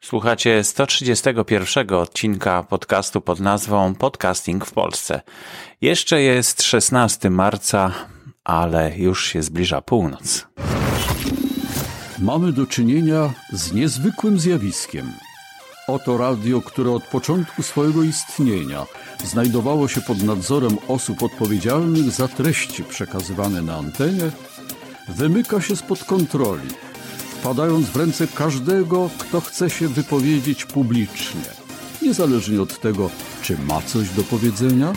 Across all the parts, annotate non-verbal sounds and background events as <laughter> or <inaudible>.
Słuchacie 131 odcinka podcastu pod nazwą Podcasting w Polsce. Jeszcze jest 16 marca, ale już się zbliża północ. Mamy do czynienia z niezwykłym zjawiskiem. Oto radio, które od początku swojego istnienia znajdowało się pod nadzorem osób odpowiedzialnych za treści przekazywane na antenie, wymyka się spod kontroli wpadając w ręce każdego, kto chce się wypowiedzieć publicznie, niezależnie od tego, czy ma coś do powiedzenia,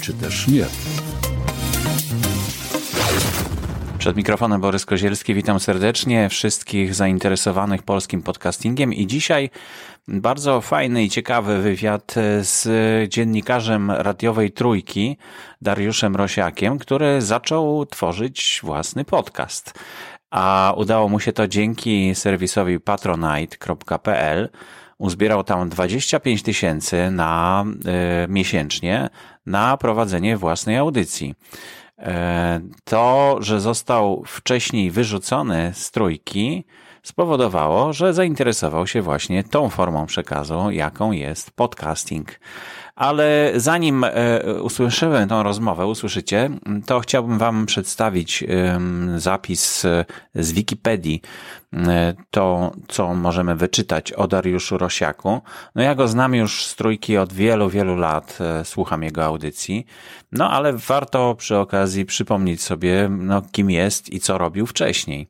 czy też nie. Przed mikrofonem Borys Kozielski, witam serdecznie wszystkich zainteresowanych polskim podcastingiem. I dzisiaj bardzo fajny i ciekawy wywiad z dziennikarzem radiowej Trójki, Dariuszem Rosiakiem, który zaczął tworzyć własny podcast a udało mu się to dzięki serwisowi patronite.pl. Uzbierał tam 25 tysięcy na y, miesięcznie na prowadzenie własnej audycji. E, to, że został wcześniej wyrzucony z trójki, spowodowało, że zainteresował się właśnie tą formą przekazu, jaką jest podcasting. Ale zanim e, usłyszymy tą rozmowę, usłyszycie, to chciałbym Wam przedstawić zapis z Wikipedii, e, to co możemy wyczytać o Dariuszu Rosiaku. No ja go znam już z trójki od wielu, wielu lat, e, słucham jego audycji, no ale warto przy okazji przypomnieć sobie, no, kim jest i co robił wcześniej.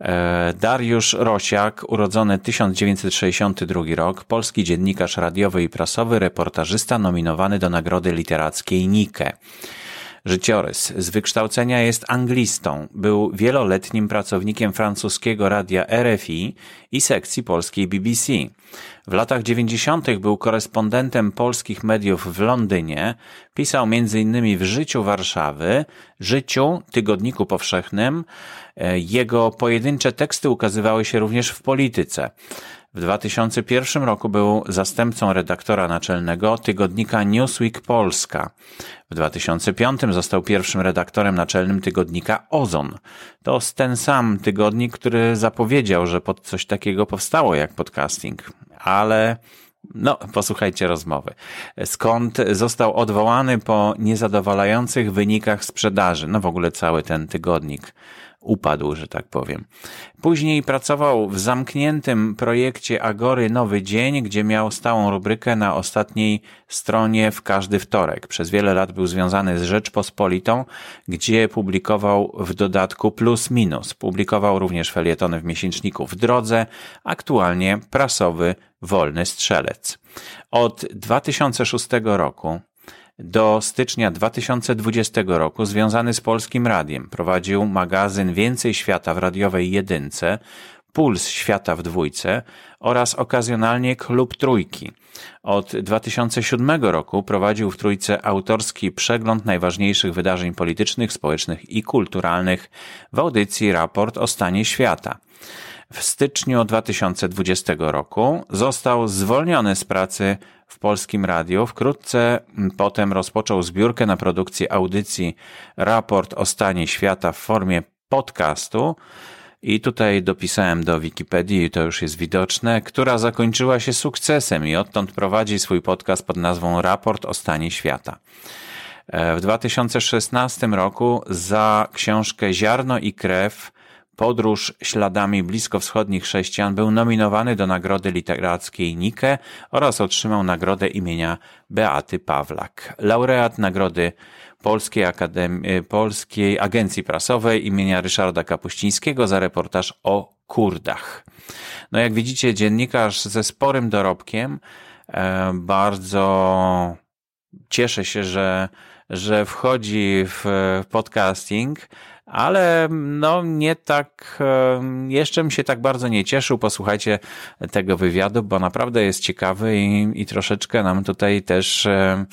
E, Dariusz Rosiak, urodzony 1962 rok, polski dziennikarz radiowy i prasowy, reportażysta nominowany do Nagrody Literackiej Nike. Życiorys. Z wykształcenia jest anglistą. Był wieloletnim pracownikiem francuskiego radia RFI i sekcji polskiej BBC. W latach 90. był korespondentem polskich mediów w Londynie. Pisał m.in. w Życiu Warszawy, Życiu, Tygodniku Powszechnym. E, jego pojedyncze teksty ukazywały się również w polityce. W 2001 roku był zastępcą redaktora naczelnego tygodnika Newsweek Polska. W 2005 został pierwszym redaktorem naczelnym tygodnika Ozon. To ten sam tygodnik, który zapowiedział, że pod coś takiego powstało jak podcasting. Ale no, posłuchajcie rozmowy. Skąd został odwołany po niezadowalających wynikach sprzedaży? No w ogóle cały ten tygodnik upadł, że tak powiem. Później pracował w zamkniętym projekcie Agory Nowy Dzień, gdzie miał stałą rubrykę na ostatniej stronie w każdy wtorek. Przez wiele lat był związany z Rzeczpospolitą, gdzie publikował w dodatku plus minus. Publikował również felietony w miesięczniku w drodze, aktualnie prasowy Wolny Strzelec. Od 2006 roku do stycznia 2020 roku związany z Polskim Radiem. Prowadził magazyn Więcej Świata w radiowej jedynce, Puls Świata w dwójce oraz okazjonalnie Klub Trójki. Od 2007 roku prowadził w Trójce autorski przegląd najważniejszych wydarzeń politycznych, społecznych i kulturalnych w audycji Raport o stanie świata. W styczniu 2020 roku został zwolniony z pracy w Polskim Radiu. Wkrótce potem rozpoczął zbiórkę na produkcję audycji Raport o stanie świata w formie podcastu. I tutaj dopisałem do Wikipedii, to już jest widoczne, która zakończyła się sukcesem i odtąd prowadzi swój podcast pod nazwą Raport o stanie świata. E, w 2016 roku za książkę Ziarno i krew Podróż śladami bliskowschodnich chrześcijan był nominowany do Nagrody Literackiej Nike oraz otrzymał nagrodę imienia Beaty Pawlak. Laureat Nagrody Polskiej, Akademii, Polskiej Agencji Prasowej imienia Ryszarda Kapuścińskiego za reportaż o Kurdach. No jak widzicie, dziennikarz ze sporym dorobkiem, e, bardzo cieszę się, że, że wchodzi w podcasting, ale no nie tak, jeszcze mi się tak bardzo nie cieszył. Posłuchajcie tego wywiadu, bo naprawdę jest ciekawy i, i troszeczkę nam tutaj też e,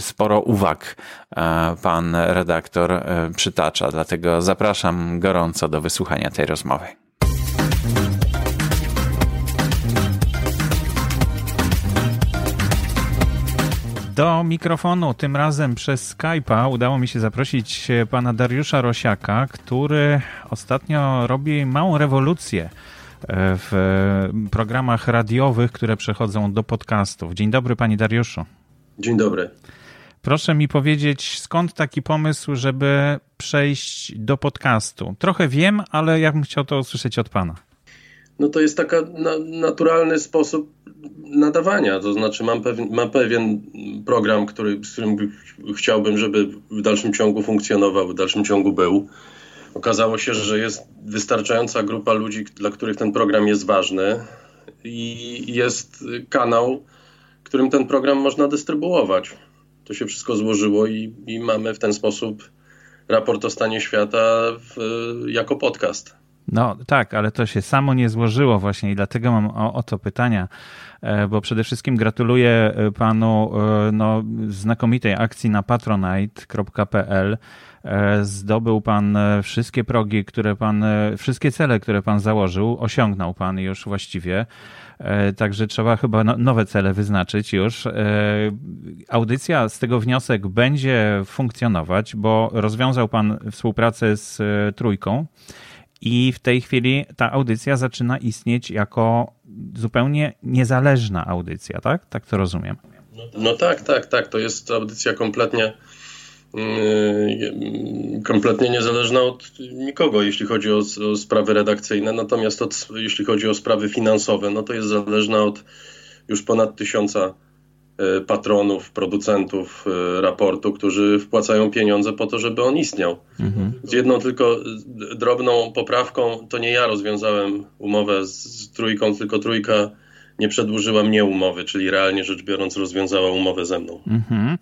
sporo uwag e, pan redaktor e, przytacza. Dlatego zapraszam gorąco do wysłuchania tej rozmowy. Do mikrofonu, tym razem przez Skype'a, udało mi się zaprosić pana Dariusza Rosiaka, który ostatnio robi małą rewolucję w programach radiowych, które przechodzą do podcastów. Dzień dobry, panie Dariuszu. Dzień dobry. Proszę mi powiedzieć, skąd taki pomysł, żeby przejść do podcastu? Trochę wiem, ale ja bym chciał to usłyszeć od pana. No to jest taki na, naturalny sposób nadawania. To znaczy, mam pewien, mam pewien program, który, z którym chciałbym, żeby w dalszym ciągu funkcjonował, w dalszym ciągu był. Okazało się, że jest wystarczająca grupa ludzi, dla których ten program jest ważny i jest kanał, którym ten program można dystrybuować. To się wszystko złożyło i, i mamy w ten sposób raport o stanie świata w, jako podcast. No tak, ale to się samo nie złożyło właśnie i dlatego mam o, o to pytania, e, bo przede wszystkim gratuluję e, panu e, no, znakomitej akcji na patronite.pl. Zdobył pan wszystkie progi, które pan, wszystkie cele, które pan założył, osiągnął pan już właściwie. Także trzeba chyba no, nowe cele wyznaczyć już. Audycja z tego wniosek będzie funkcjonować, bo rozwiązał pan współpracę z Trójką. I w tej chwili ta audycja zaczyna istnieć jako zupełnie niezależna audycja, tak? Tak to rozumiem. No, tak, tak, tak. To jest audycja kompletnie yy, kompletnie niezależna od nikogo, jeśli chodzi o, o sprawy redakcyjne. Natomiast od, jeśli chodzi o sprawy finansowe, no to jest zależna od już ponad tysiąca patronów, producentów e, raportu, którzy wpłacają pieniądze po to, żeby on istniał. Mhm. Z jedną tylko drobną poprawką, to nie ja rozwiązałem umowę z trójką, tylko trójka nie przedłużyła mnie umowy, czyli realnie rzecz biorąc rozwiązała umowę ze mną. Mhm.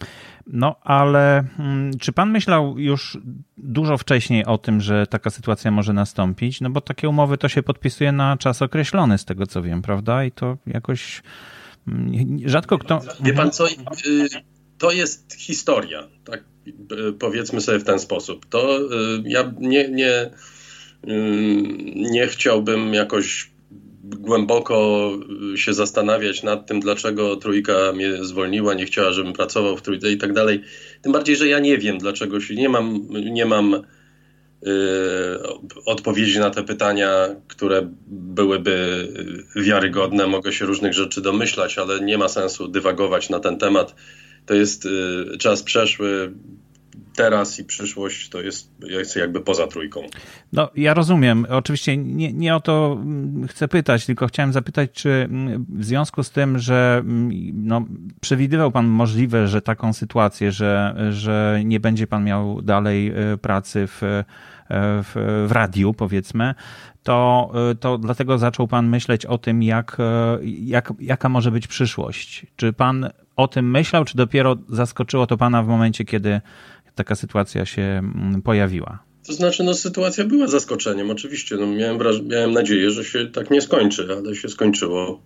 No ale hmm, czy pan myślał już dużo wcześniej o tym, że taka sytuacja może nastąpić? No bo takie umowy to się podpisuje na czas określony, z tego co wiem, prawda? I to jakoś Rzadko kto. Wie pan co? Y, to jest historia, tak y, powiedzmy sobie w ten sposób. To y, ja nie, nie, nie chciałbym jakoś głęboko się zastanawiać nad tym, dlaczego trójka mnie zwolniła, nie chciała, żebym pracował w trójce i tak dalej. Tym bardziej, że ja nie wiem, dlaczego się nie mam, nie mam odpowiedzi na te pytania, które byłyby wiarygodne. Mogę się różnych rzeczy domyślać, ale nie ma sensu dywagować na ten temat. To jest y, czas przeszły, teraz i przyszłość to jest, jakby poza trójką. No, ja rozumiem. Oczywiście nie, nie o to mm, chcę pytać, tylko chciałem zapytać, czy mm, w związku z tym, że mm, no, przewidywał Pan możliwe, że taką sytuację, że, że nie będzie Pan miał dalej y, pracy w w, w radiu, powiedzmy, to, to dlatego zaczął Pan myśleć o tym, jak, jak, jaka może być przyszłość. Czy Pan o tym myślał, czy dopiero zaskoczyło to Pana w momencie, kiedy taka sytuacja się mm, pojawiła? To znaczy, no, sytuacja była zaskoczeniem, oczywiście. No, miałem, miałem nadzieję, że się tak nie skończy, ale się skończyło.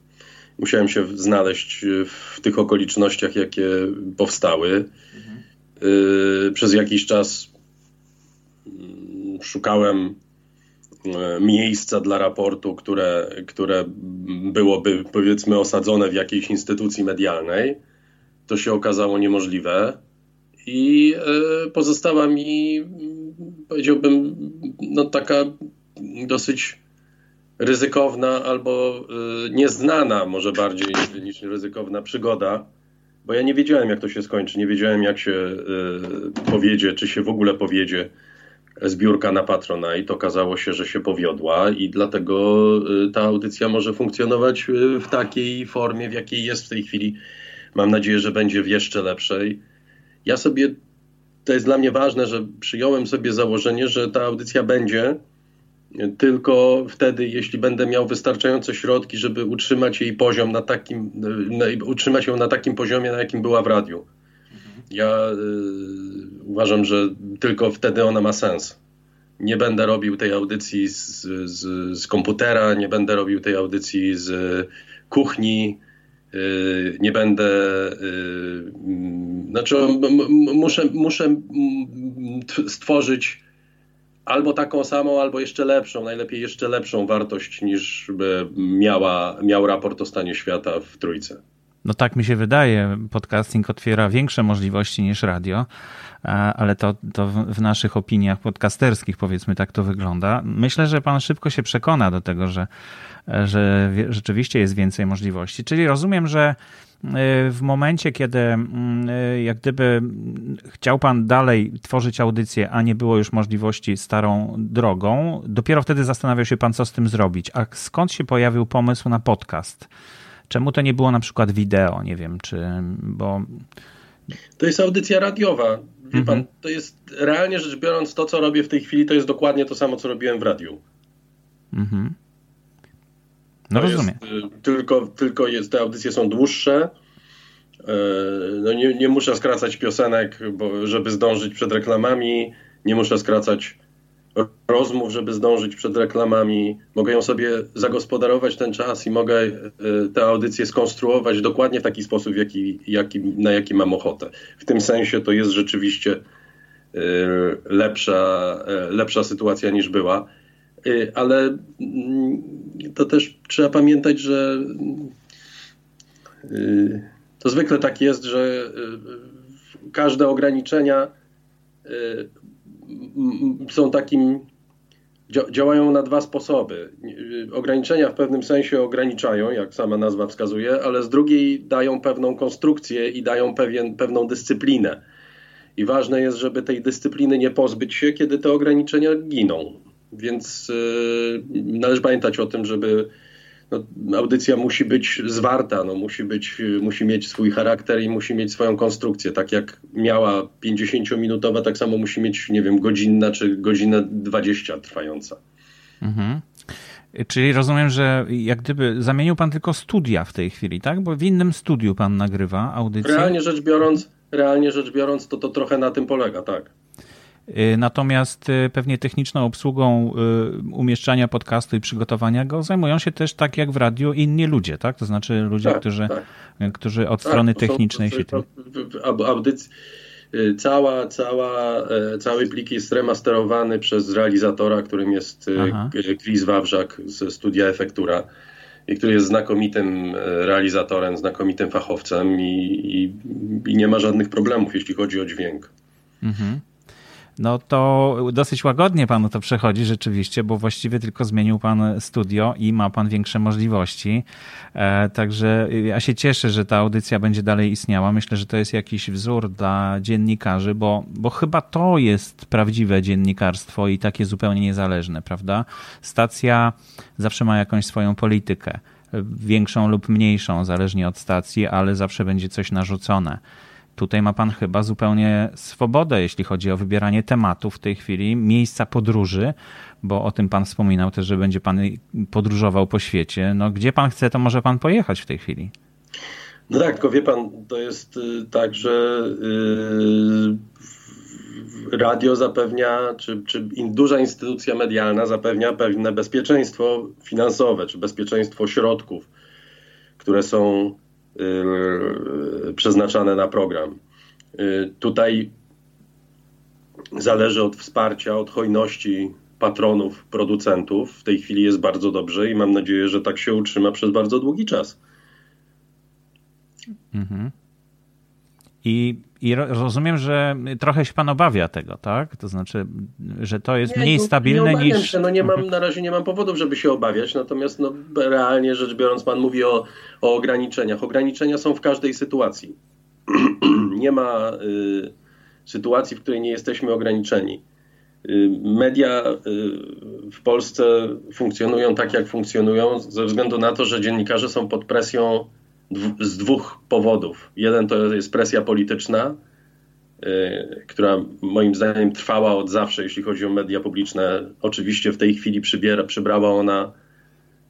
Musiałem się znaleźć w tych okolicznościach, jakie powstały. Mhm. Y, przez jakiś czas szukałem e, miejsca dla raportu, które, które byłoby powiedzmy osadzone w jakiejś instytucji medialnej. To się okazało niemożliwe i e, pozostała mi, powiedziałbym, no taka dosyć ryzykowna albo e, nieznana może bardziej niż ryzykowna przygoda, bo ja nie wiedziałem jak to się skończy, nie wiedziałem jak się powiedzie, czy się w ogóle powiedzie zbiórka na Patronite. Okazało się, że się powiodła i dlatego ta audycja może funkcjonować w takiej formie, w jakiej jest w tej chwili. Mam nadzieję, że będzie w jeszcze lepszej. Ja sobie, to jest dla mnie ważne, że przyjąłem sobie założenie, że ta audycja będzie tylko wtedy, jeśli będę miał wystarczające środki, żeby utrzymać jej poziom na takim, utrzymać ją na takim poziomie, na jakim była w radiu. Ja y, uważam, że tylko wtedy ona ma sens. Nie będę robił tej audycji z, z, z komputera, nie będę robił tej audycji z kuchni, nie będę. Y, znaczy, muszę, muszę stworzyć albo taką samą, albo jeszcze lepszą, najlepiej jeszcze lepszą wartość niż miała, miał raport o stanie świata w trójce. No tak mi się wydaje. Podcasting otwiera większe możliwości niż radio, ale to, to w naszych opiniach podcasterskich, powiedzmy, tak to wygląda. Myślę, że pan szybko się przekona do tego, że, że rzeczywiście jest więcej możliwości. Czyli rozumiem, że w momencie, kiedy mm, jak gdyby chciał Pan dalej tworzyć audycję, a nie było już możliwości starą drogą, dopiero wtedy zastanawiał się Pan, co z tym zrobić. A skąd się pojawił pomysł na podcast? Czemu to nie było na przykład wideo? Nie wiem, czy. Bo... To jest audycja radiowa. Wie mhm. pan, to jest realnie rzecz biorąc, to co robię w tej chwili, to jest dokładnie to samo, co robiłem w radiu. Mhm. No to rozumiem. Jest, y, tylko, tylko jest, te audycje są dłuższe. Y, no nie, nie muszę skracać piosenek, bo, żeby zdążyć przed reklamami. Nie muszę skracać rozmów, żeby zdążyć przed reklamami. Mogę ją sobie zagospodarować ten czas i mogę y, tę audycję skonstruować dokładnie w taki sposób, jaki, jaki, na jaki mam ochotę. W tym sensie to jest rzeczywiście lepsza, lepsza sytuacja niż była. Ale mm, to też trzeba pamiętać, że to zwykle tak jest, że każde ograniczenia są takim, działają na dwa sposoby. Ograniczenia w pewnym sensie ograniczają, jak sama nazwa wskazuje, ale z drugiej dają pewną konstrukcję i dają pewien, pewną dyscyplinę. I ważne jest, żeby tej dyscypliny nie pozbyć się, kiedy te ograniczenia giną. Więc yy, należy pamiętać o tym, żeby no, audycja musi być zwarta, no, musi, być, musi mieć swój charakter i musi mieć swoją konstrukcję. Tak jak miała 50-minutowa, tak samo musi mieć, nie wiem, godzinna czy godzinę 20 trwająca. Mhm. Czyli rozumiem, że jak gdyby zamienił pan tylko studia w tej chwili, tak? Bo w innym studiu pan nagrywa audycję. Realnie rzecz biorąc, realnie rzecz biorąc, to to trochę na tym polega, tak. Y, natomiast y, pewnie techniczną obsługą y, umieszczania podcastu i przygotowania go zajmują się też tak jak w radiu inni ludzie, tak? To znaczy ludzie, tak, którzy, tak. którzy od tak, strony technicznej się tym. Audycji, cała, cała, e, cały plik jest remasterowany przez realizatora, którym jest Aha. Chris Wawrzak ze studia Efektura i który jest znakomitym e, realizatorem, znakomitym fachowcem i, i, i nie ma żadnych problemów, jeśli chodzi o dźwięk. Mhm no to dosyć łagodnie panu to przechodzi rzeczywiście, bo właściwie tylko zmienił pan studio i ma pan większe możliwości. E, także ja się cieszę, że ta audycja będzie dalej istniała. Myślę, że to jest jakiś wzór dla dziennikarzy, bo, bo chyba to jest prawdziwe dziennikarstwo i takie zupełnie niezależne, prawda? Stacja zawsze ma jakąś swoją politykę, większą lub mniejszą, zależnie od stacji, ale zawsze będzie coś narzucone. Tutaj ma pan chyba zupełnie swobodę, jeśli chodzi o wybieranie tematów w tej chwili, miejsca podróży, bo o tym pan wspominał też, że będzie pan podróżował po świecie. No, gdzie pan chce, to może pan pojechać w tej chwili. No tak, tylko wie pan, to jest y, tak, że yy, radio zapewnia, czy, czy duża instytucja medialna zapewnia pewne bezpieczeństwo finansowe, czy bezpieczeństwo środków, które są Y, przeznaczane na program. Y, tutaj zależy od wsparcia, od hojności patronów, producentów. W tej chwili jest bardzo dobrze i mam nadzieję, że tak się utrzyma przez bardzo długi czas. Mhm. I, I, rozumiem, że trochę się pan obawia tego, tak? To znaczy, że to jest nie, mniej stabilne nie niż. Się. No nie mam, mhm. na razie nie mam powodów, żeby się obawiać, natomiast no, realnie rzecz biorąc, pan mówi o, o ograniczeniach. Ograniczenia są w każdej sytuacji. <clears throat> nie ma y, sytuacji, w której nie jesteśmy ograniczeni. Y, media y, w Polsce funkcjonują tak, jak funkcjonują, ze względu na to, że dziennikarze są pod presją z dwóch powodów. Jeden to jest presja polityczna, yy, która moim zdaniem trwała od zawsze, jeśli chodzi o media publiczne. Oczywiście w tej chwili przybiera, przybrała ona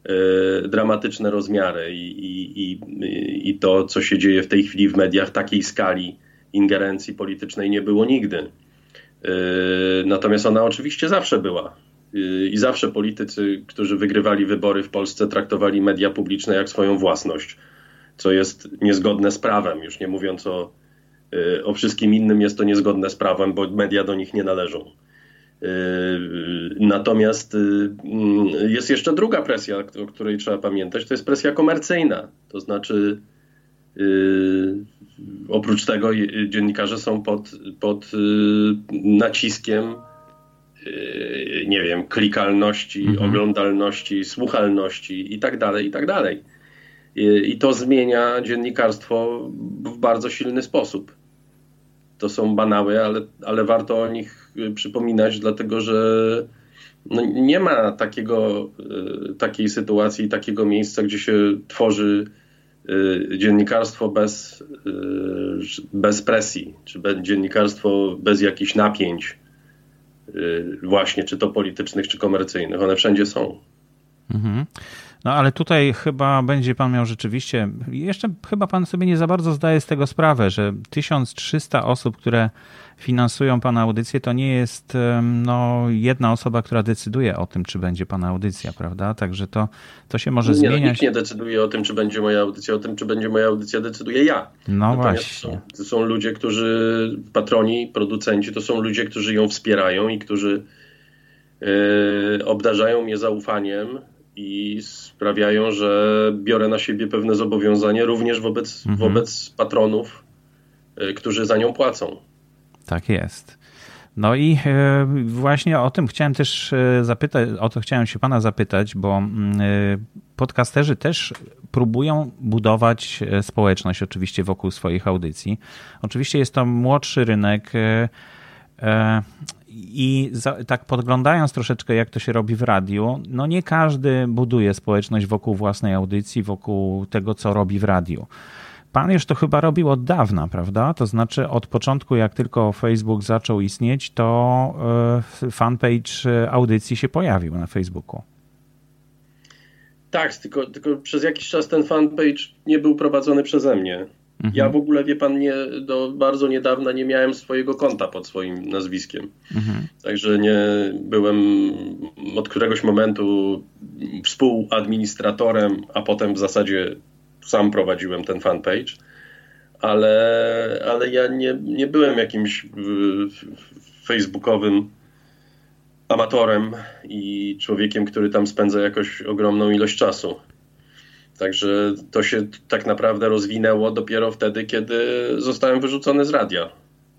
yy, dramatyczne rozmiary i, i, i, i to, co się dzieje w tej chwili w mediach, takiej skali ingerencji politycznej nie było nigdy. Natomiast ona oczywiście zawsze była. I zawsze politycy, którzy wygrywali wybory w Polsce, traktowali media publiczne jak swoją własność co jest niezgodne z prawem, już nie mówiąc o, y, o wszystkim innym, jest to niezgodne z prawem, bo media do nich nie należą. Y, natomiast y, jest jeszcze druga presja, o której trzeba pamiętać, to jest presja komercyjna. To znaczy, Oprócz tego dziennikarze są pod, pod naciskiem nie wiem, klikalności, mhm. oglądalności, słuchalności i tak dalej, i tak dalej. I to zmienia dziennikarstwo w bardzo silny sposób. To są banały, ale, ale warto o nich przypominać, dlatego że no nie ma takiego, takiej sytuacji, takiego miejsca, gdzie się tworzy Y, dziennikarstwo bez, y, bez presji, czy dziennikarstwo bez jakichś napięć, y, właśnie czy to politycznych, czy komercyjnych. One wszędzie są. Mhm. No ale tutaj chyba będzie pan miał rzeczywiście, jeszcze chyba pan sobie nie za bardzo zdaje z tego sprawę, że 1300 osób, które finansują Pana audycję, to nie jest no, jedna osoba, która decyduje o tym, czy będzie Pana audycja, prawda? Także to, to się może nie, no, zmieniać. No, nikt nie decyduje o tym, czy będzie moja audycja, o tym, czy będzie moja audycja, decyduję ja. No Natomiast właśnie. To są, to są ludzie, którzy, patroni, producenci, to są ludzie, którzy ją wspierają i którzy yy, obdarzają mnie zaufaniem i sprawiają, że biorę na siebie pewne zobowiązania również wobec, mhm. wobec patronów, yy, którzy za nią płacą. Tak jest. No i e, właśnie o tym chciałem też e, zapytać, o to chciałem się pana zapytać, bo mm, e, podcasterzy też próbują budować społeczność oczywiście wokół swoich audycji. Oczywiście jest to młodszy rynek i tak podglądając troszeczkę jak to się robi w radiu, no nie każdy buduje społeczność wokół własnej audycji, wokół tego co robi w radiu. Pan już to chyba robił od dawna, prawda? To znaczy od początku, jak tylko Facebook zaczął istnieć, to e, fanpage audycji się pojawił na Facebooku. Tak, tylko, tylko przez jakiś czas ten fanpage nie był prowadzony przeze mnie. Mhm. Ja w ogóle, wie pan, nie, do bardzo niedawna nie miałem swojego konta pod swoim nazwiskiem. Mhm. Także nie byłem od któregoś momentu współadministratorem, a potem w zasadzie sam prowadziłem ten fanpage, ale, ale ja nie, nie byłem jakimś facebookowym amatorem i człowiekiem, który tam spędza jakoś ogromną ilość czasu. Także to się tak naprawdę rozwinęło dopiero wtedy, kiedy zostałem wyrzucony z radia.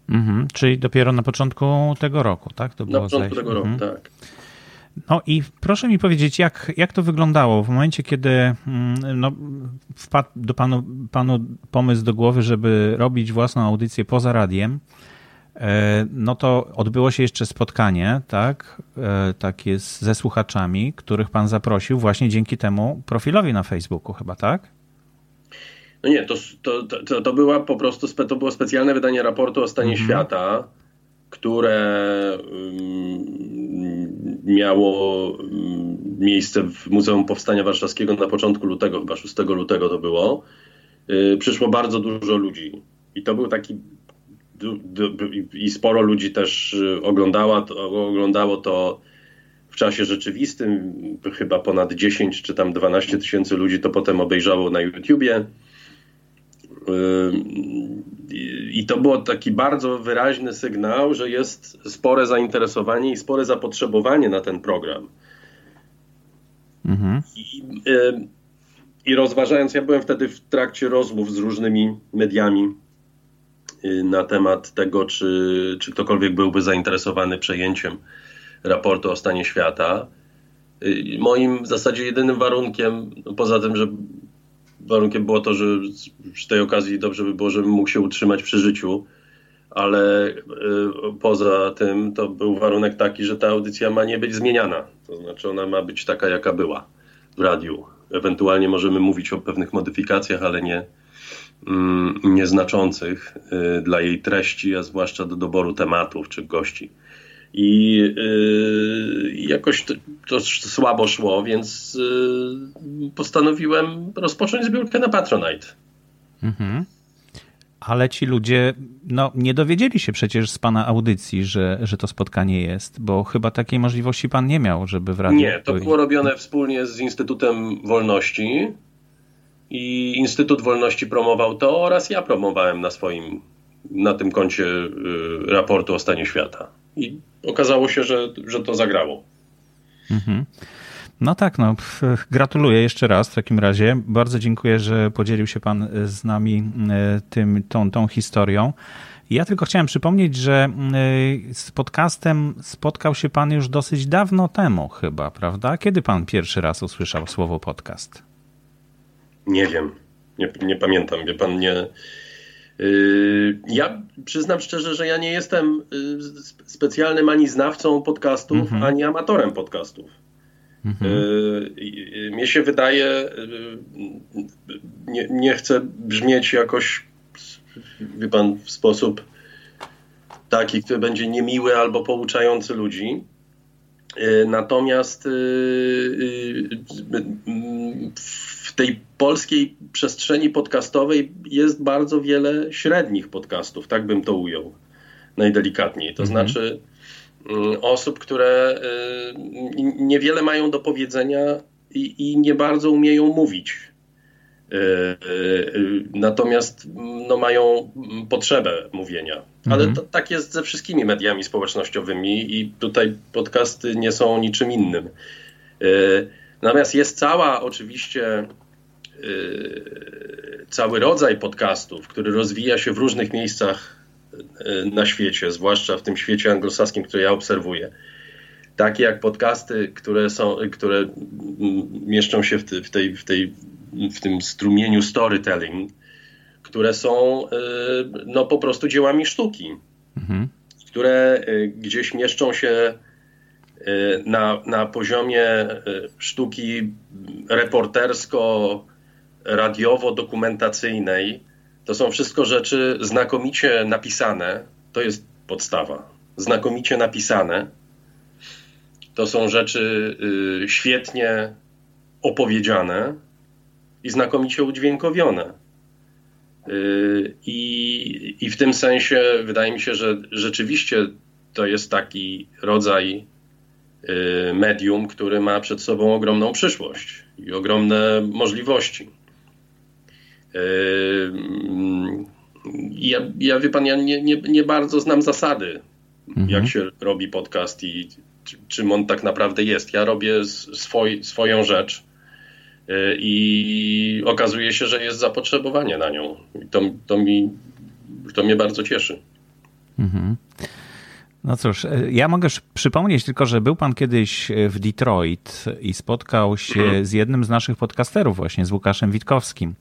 Mhm, czyli dopiero na początku tego roku, tak? To było na początku tego mhm. roku, tak. No i proszę mi powiedzieć, jak, jak to wyglądało w momencie, kiedy mm, no, wpadł do panu, panu pomysł do głowy, żeby robić własną audycję poza radiem, no to odbyło się jeszcze spotkanie, tak, e, takie ze słuchaczami, których pan zaprosił właśnie dzięki temu profilowi na Facebooku chyba, tak? No nie, to, to, to, to była po prostu, to było specjalne wydanie raportu o stanie mhm. świata, które miało miejsce w Muzeum Powstania Warszawskiego na początku lutego, chyba 6 lutego to było. Y, przyszło bardzo dużo ludzi i to był taki i sporo ludzi też oglądało to, oglądało to w czasie rzeczywistym, chyba ponad 10 czy tam 12 tysięcy ludzi to potem obejrzało na YouTubie. I to było taki bardzo wyraźny sygnał, że jest spore zainteresowanie i spore zapotrzebowanie na ten program. Mhm. I, I rozważając, ja byłem wtedy w trakcie rozmów z różnymi mediami y, na temat tego, czy, czy ktokolwiek byłby zainteresowany przejęciem raportu o stanie świata. Y, moim w zasadzie jedynym warunkiem, no poza tym, że warunkiem było to, że przy tej okazji dobrze by było, żebym mógł się utrzymać przy życiu, ale y, poza tym to był warunek taki, że ta audycja ma nie być zmieniana. To znaczy ona ma być taka, jaka była w radiu. Ewentualnie możemy mówić o pewnych modyfikacjach, ale nie nieznaczących y, dla jej treści, a zwłaszcza do doboru tematów czy gości. I yy, jakoś to, to, słabo szło, więc yy, postanowiłem rozpocząć zbiórkę na Patronite. Mhm. Ale ci ludzie no, nie dowiedzieli się przecież z pana audycji, że, że to spotkanie jest, bo chyba takiej możliwości pan nie miał, żeby w radiu... Nie, to było robione wspólnie z Instytutem Wolności i Instytut Wolności promował to oraz ja promowałem na swoim, na tym koncie y, raportu o stanie świata. I okazało się, że, że to zagrało. Mhm. No tak, no gratuluję jeszcze raz w takim razie. Bardzo dziękuję, że podzielił się Pan z nami tym, tą, tą historią. Ja tylko chciałem przypomnieć, że z podcastem spotkał się Pan już dosyć dawno temu chyba, prawda? Kiedy Pan pierwszy raz usłyszał słowo podcast? Nie wiem. Nie, nie pamiętam. Wie Pan, nie... Yy, ja przyznam szczerze, że ja nie jestem yy, specjalnym ani znawcą podcastów, mhm. ani amatorem podcastów. Mhm. Yy, mnie się wydaje, nie, nie chcę brzmieć jakoś, wie pan, w sposób taki, który będzie niemiły albo pouczający ludzi. Natomiast w tej polskiej przestrzeni podcastowej jest bardzo wiele średnich podcastów, tak bym to ujął najdelikatniej. To mhm. znaczy mm, osób, które niewiele mają do powiedzenia i, i nie bardzo umieją mówić. Y, y, natomiast no, mają potrzebę mówienia. Ale mhm. to, tak jest ze wszystkimi mediami społecznościowymi i tutaj podcasty nie są niczym innym. Natomiast jest cała oczywiście cały rodzaj podcastów, który rozwija się w różnych miejscach na świecie, zwłaszcza w tym świecie anglosaskim, który ja obserwuję. Takie jak podcasty, które, są, które mieszczą się w, tej, w, tej, w tym strumieniu storytelling, które są y, no, po prostu dziełami sztuki, mhm. które gdzieś mieszczą się na, na poziomie sztuki reportersko radiowo-dokumentacyjnej, to są wszystko rzeczy znakomicie napisane. To jest podstawa. Znakomicie napisane. To są rzeczy y, świetnie opowiedziane i znakomicie udźwiękowione. Y, I, I w tym sensie wydaje mi się, że rzeczywiście to jest taki rodzaj y, medium, który ma przed sobą ogromną przyszłość i ogromne możliwości. Ja, ja wie pan, ja nie, nie, nie bardzo znam zasady, mhm. jak się robi podcast i czym on tak naprawdę jest. Ja robię swoj, swoją rzecz y, i okazuje się, że jest zapotrzebowanie na nią. I to, to, mi, to mnie bardzo cieszy. Mhm. No cóż, y, ja mogę przypomnieć tylko, że był pan kiedyś w Detroit i spotkał się mhm. z jednym z naszych podcasterów, właśnie z Łukaszem Witkowskim.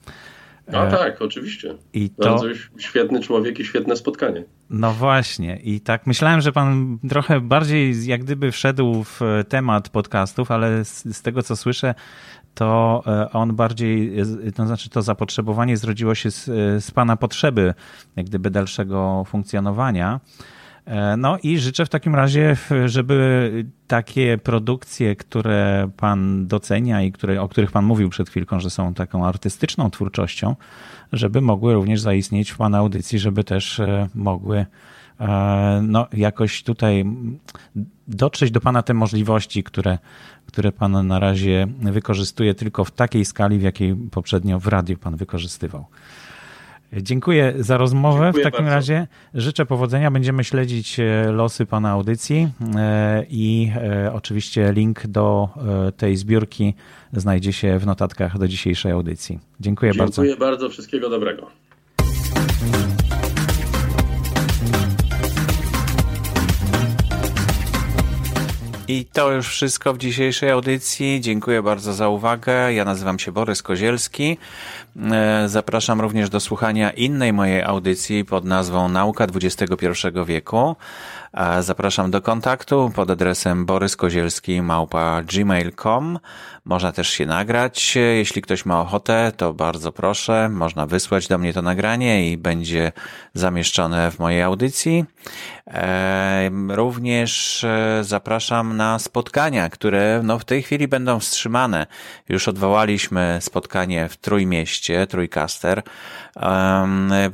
A e, tak, oczywiście. I to... Bardzo świetny człowiek i świetne spotkanie. No właśnie. I tak myślałem, że pan trochę bardziej jak gdyby wszedł w temat podcastów, ale z, z tego co słyszę, to e, on bardziej, to znaczy to zapotrzebowanie zrodziło się z, z pana potrzeby jak gdyby dalszego funkcjonowania. E, no i życzę w takim razie, żeby takie produkcje, które Pan docenia i które, o których Pan mówił przed chwilką, że są taką artystyczną twórczością, żeby mogły również zaistnieć w Pana audycji, żeby też e, mogły e, no, jakoś tutaj dotrzeć do Pana te możliwości, które, które Pan na razie wykorzystuje tylko w takiej skali, w jakiej poprzednio w radiu Pan wykorzystywał. Dziękuję za rozmowę. Dziękuję w takim bardzo. razie życzę powodzenia. Będziemy śledzić e, losy Pana audycji e, i e, oczywiście link do tej zbiórki znajdzie się w notatkach do dzisiejszej audycji. Dziękuję, Dziękuję bardzo. Dziękuję bardzo. Wszystkiego dobrego. I to już wszystko w dzisiejszej audycji. Dziękuję bardzo za uwagę. Ja nazywam się Borys Kozielski. E, zapraszam również do słuchania innej mojej audycji pod nazwą Nauka XXI wieku. Zapraszam do kontaktu pod adresem boryskozielski małpa gmail.com. Można też się nagrać. Jeśli ktoś ma ochotę, to bardzo proszę. Można wysłać do mnie to nagranie i będzie zamieszczone w mojej audycji. Również e, zapraszam na spotkania, które no, w tej chwili będą wstrzymane. Już odwołaliśmy spotkanie w Trójmieście, Trójkaster.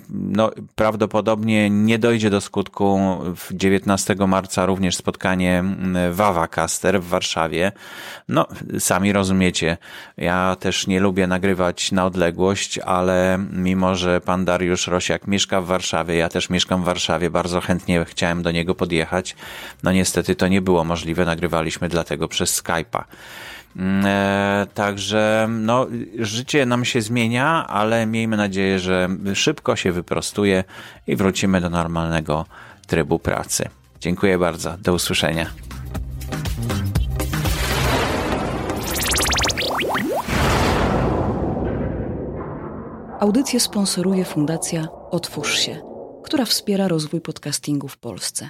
No, prawdopodobnie nie dojdzie do skutku w 19 marca również spotkanie Wawa Caster w Warszawie. No, sami rozumiecie, ja też nie lubię nagrywać na odległość, ale mimo, że pan Dariusz Rosiak mieszka w Warszawie, ja też mieszkam w Warszawie, bardzo chętnie chciałem do niego podjechać. No niestety to nie było możliwe, nagrywaliśmy dlatego przez Skype'a. Mm, e, także no, życie nam się zmienia, ale miejmy nadzieję, że szybko się wyprostuje i wrócimy do normalnego trybu pracy. Dziękuję bardzo. Do usłyszenia. Audycję sponsoruje Fundacja Otwórz się, która wspiera rozwój podcastingu w Polsce.